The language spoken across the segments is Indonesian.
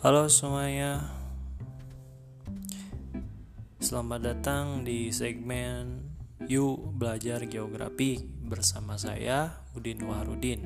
Halo semuanya. Selamat datang di segmen Yuk Belajar Geografi bersama saya Udin Wahrudin.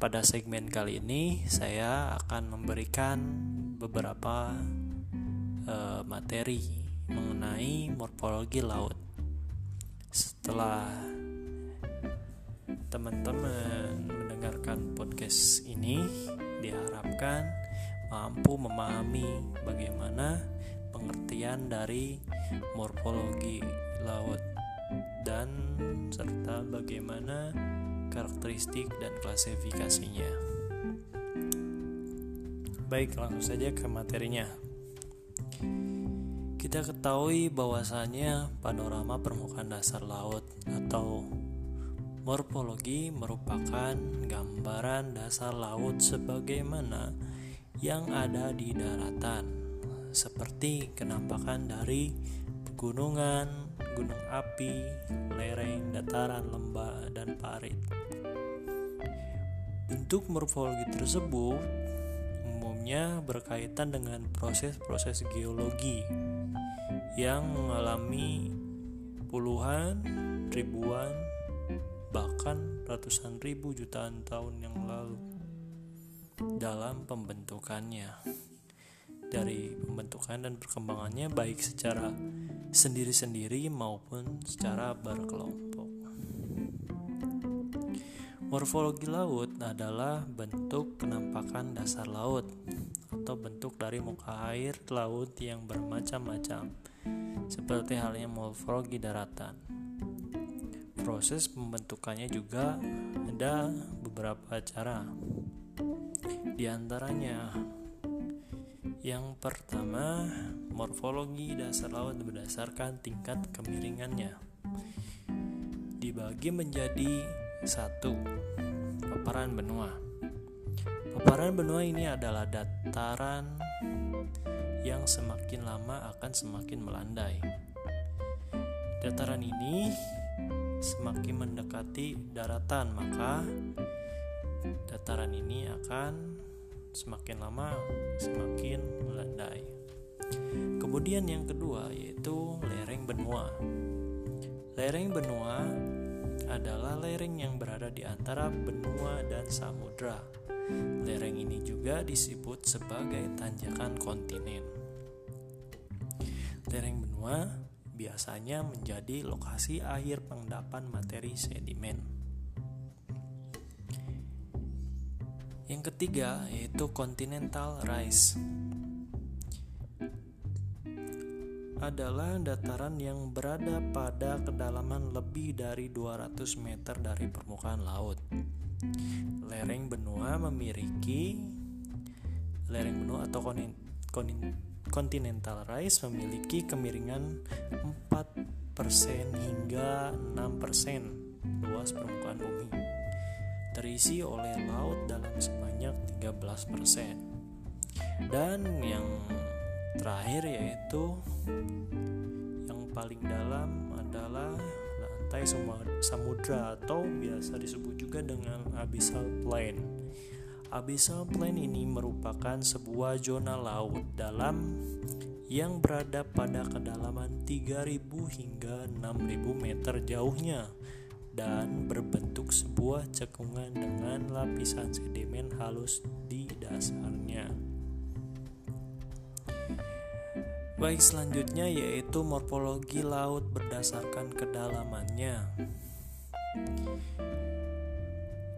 Pada segmen kali ini saya akan memberikan beberapa uh, materi mengenai morfologi laut. Setelah teman-teman mendengarkan podcast ini diharapkan mampu memahami bagaimana pengertian dari morfologi laut dan serta bagaimana karakteristik dan klasifikasinya. Baik, langsung saja ke materinya. Kita ketahui bahwasanya panorama permukaan dasar laut atau Morfologi merupakan gambaran dasar laut sebagaimana yang ada di daratan, seperti kenampakan dari pegunungan, gunung api, lereng, dataran, lembah, dan parit. Bentuk morfologi tersebut umumnya berkaitan dengan proses-proses geologi yang mengalami puluhan, ribuan, bahkan ratusan ribu jutaan tahun yang lalu dalam pembentukannya dari pembentukan dan perkembangannya baik secara sendiri-sendiri maupun secara berkelompok. Morfologi laut adalah bentuk penampakan dasar laut atau bentuk dari muka air laut yang bermacam-macam, seperti halnya morfologi daratan. Proses pembentukannya juga ada beberapa cara. Di antaranya, yang pertama, morfologi dasar laut berdasarkan tingkat kemiringannya. Dibagi menjadi satu, paparan benua. Paparan benua ini adalah dataran yang semakin lama akan semakin melandai. Dataran ini semakin mendekati daratan, maka dataran ini akan semakin lama semakin melandai. Kemudian yang kedua yaitu lereng benua. Lereng benua adalah lereng yang berada di antara benua dan samudra. Lereng ini juga disebut sebagai tanjakan kontinen. Lereng benua biasanya menjadi lokasi akhir pengendapan materi sedimen. Yang ketiga yaitu continental rise. Adalah dataran yang berada pada kedalaman lebih dari 200 meter dari permukaan laut. Lereng benua memiliki lereng benua atau Continental Rise memiliki kemiringan 4% hingga 6% luas permukaan bumi terisi oleh laut dalam sebanyak 13% dan yang terakhir yaitu yang paling dalam adalah lantai samudra atau biasa disebut juga dengan abyssal plain. Abyssal Plain ini merupakan sebuah zona laut dalam yang berada pada kedalaman 3000 hingga 6000 meter jauhnya dan berbentuk sebuah cekungan dengan lapisan sedimen halus di dasarnya. Baik selanjutnya yaitu morfologi laut berdasarkan kedalamannya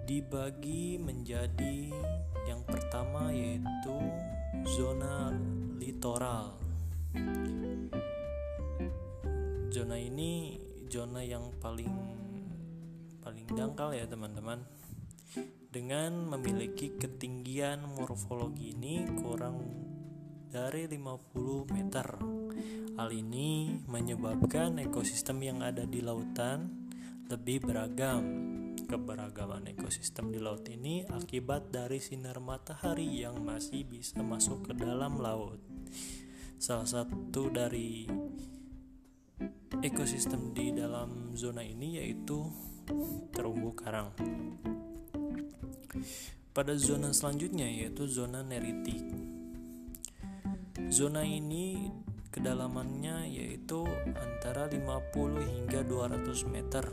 dibagi menjadi yang pertama yaitu zona litoral. Zona ini zona yang paling paling dangkal ya teman-teman. Dengan memiliki ketinggian morfologi ini kurang dari 50 meter. Hal ini menyebabkan ekosistem yang ada di lautan lebih beragam keberagaman ekosistem di laut ini akibat dari sinar matahari yang masih bisa masuk ke dalam laut. Salah satu dari ekosistem di dalam zona ini yaitu terumbu karang. pada zona selanjutnya yaitu zona neritik. Zona ini kedalamannya yaitu antara 50 hingga 200 meter.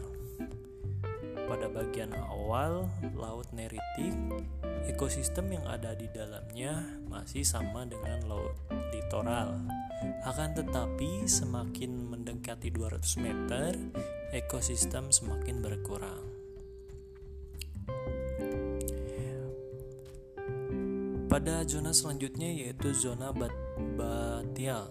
Pada bagian awal laut neritik, ekosistem yang ada di dalamnya masih sama dengan laut litoral. Akan tetapi semakin mendekati 200 meter, ekosistem semakin berkurang. Pada zona selanjutnya yaitu zona bat batial.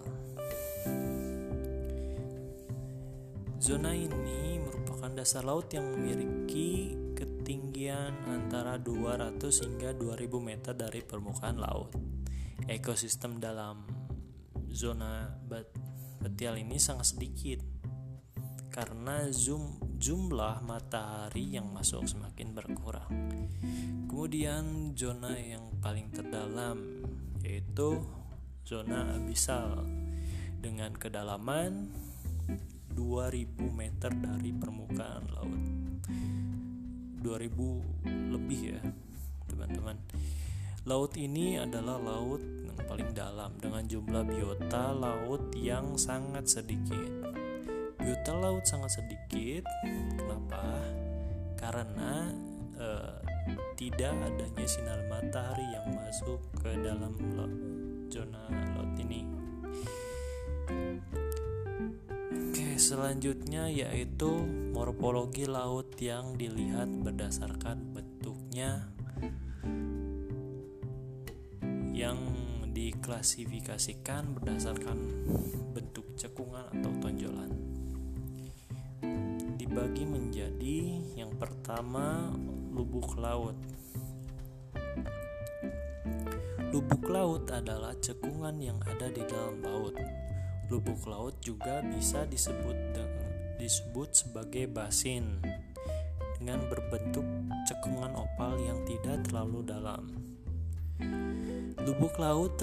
Zona ini merupakan dasar laut yang memiliki ketinggian antara 200 hingga 2000 meter dari permukaan laut. Ekosistem dalam zona bat batial ini sangat sedikit karena zoom jumlah matahari yang masuk semakin berkurang. Kemudian zona yang paling terdalam yaitu zona abisal dengan kedalaman 2000 meter dari permukaan laut. 2000 lebih ya, teman-teman. Laut ini adalah laut yang paling dalam dengan jumlah biota laut yang sangat sedikit biota laut sangat sedikit. Kenapa? Karena e, tidak adanya sinar matahari yang masuk ke dalam laut, zona laut ini. Oke, selanjutnya yaitu morfologi laut yang dilihat berdasarkan bentuknya yang diklasifikasikan berdasarkan bentuk cekungan atau tonjolan dibagi menjadi yang pertama lubuk laut. Lubuk laut adalah cekungan yang ada di dalam laut. Lubuk laut juga bisa disebut disebut sebagai basin dengan berbentuk cekungan opal yang tidak terlalu dalam. Lubuk laut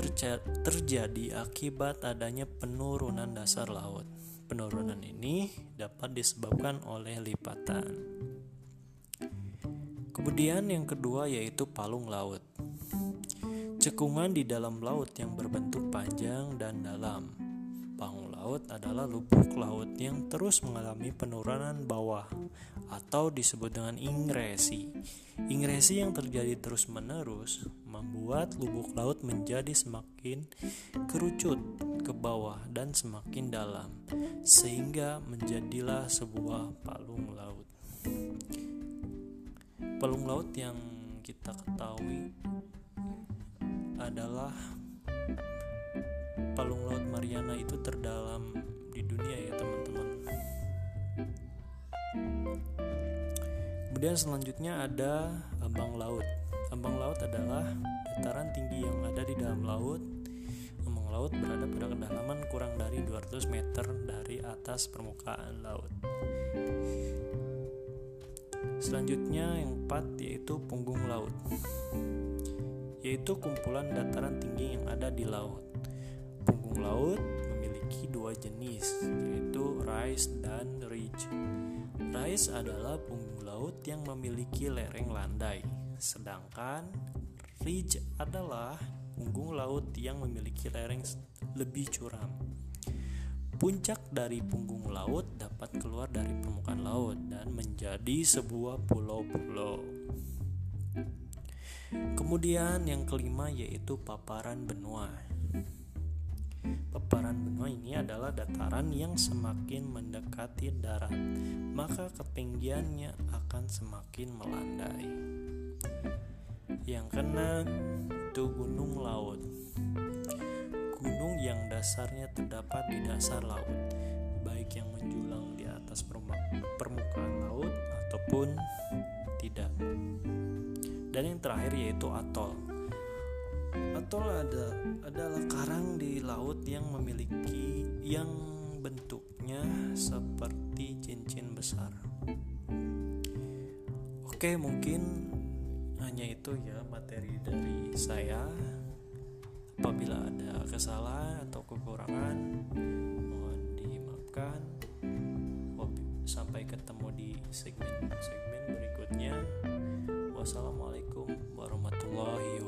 terjadi akibat adanya penurunan dasar laut. Penurunan ini dapat disebabkan oleh lipatan. Kemudian yang kedua yaitu palung laut. Cekungan di dalam laut yang berbentuk panjang dan dalam. Palung laut adalah lubuk laut yang terus mengalami penurunan bawah atau disebut dengan ingresi. Ingresi yang terjadi terus-menerus membuat lubuk laut menjadi semakin kerucut ke bawah dan semakin dalam, sehingga menjadilah sebuah palung laut. Palung laut yang kita ketahui adalah palung laut Mariana itu terdalam di dunia ya teman-teman. Kemudian selanjutnya ada ambang laut. Ambang laut adalah dataran tinggi yang ada di dalam laut laut berada pada kedalaman kurang dari 200 meter dari atas permukaan laut. Selanjutnya yang keempat yaitu punggung laut. Yaitu kumpulan dataran tinggi yang ada di laut. Punggung laut memiliki dua jenis yaitu rise dan ridge. Rise adalah punggung laut yang memiliki lereng landai, sedangkan ridge adalah punggung laut yang memiliki lereng lebih curam. Puncak dari punggung laut dapat keluar dari permukaan laut dan menjadi sebuah pulau-pulau. Kemudian yang kelima yaitu paparan benua. Paparan benua ini adalah dataran yang semakin mendekati darat, maka ketinggiannya akan semakin melandai. Yang keenam itu gunung laut. Gunung yang dasarnya terdapat di dasar laut, baik yang menjulang di atas permukaan laut ataupun tidak. Dan yang terakhir yaitu atol. Atol ada adalah karang di laut yang memiliki yang bentuknya seperti cincin besar. Oke, mungkin hanya itu ya materi dari saya. Apabila ada kesalahan atau kekurangan mohon dimaafkan. Sampai ketemu di segmen-segmen berikutnya. Wassalamualaikum warahmatullahi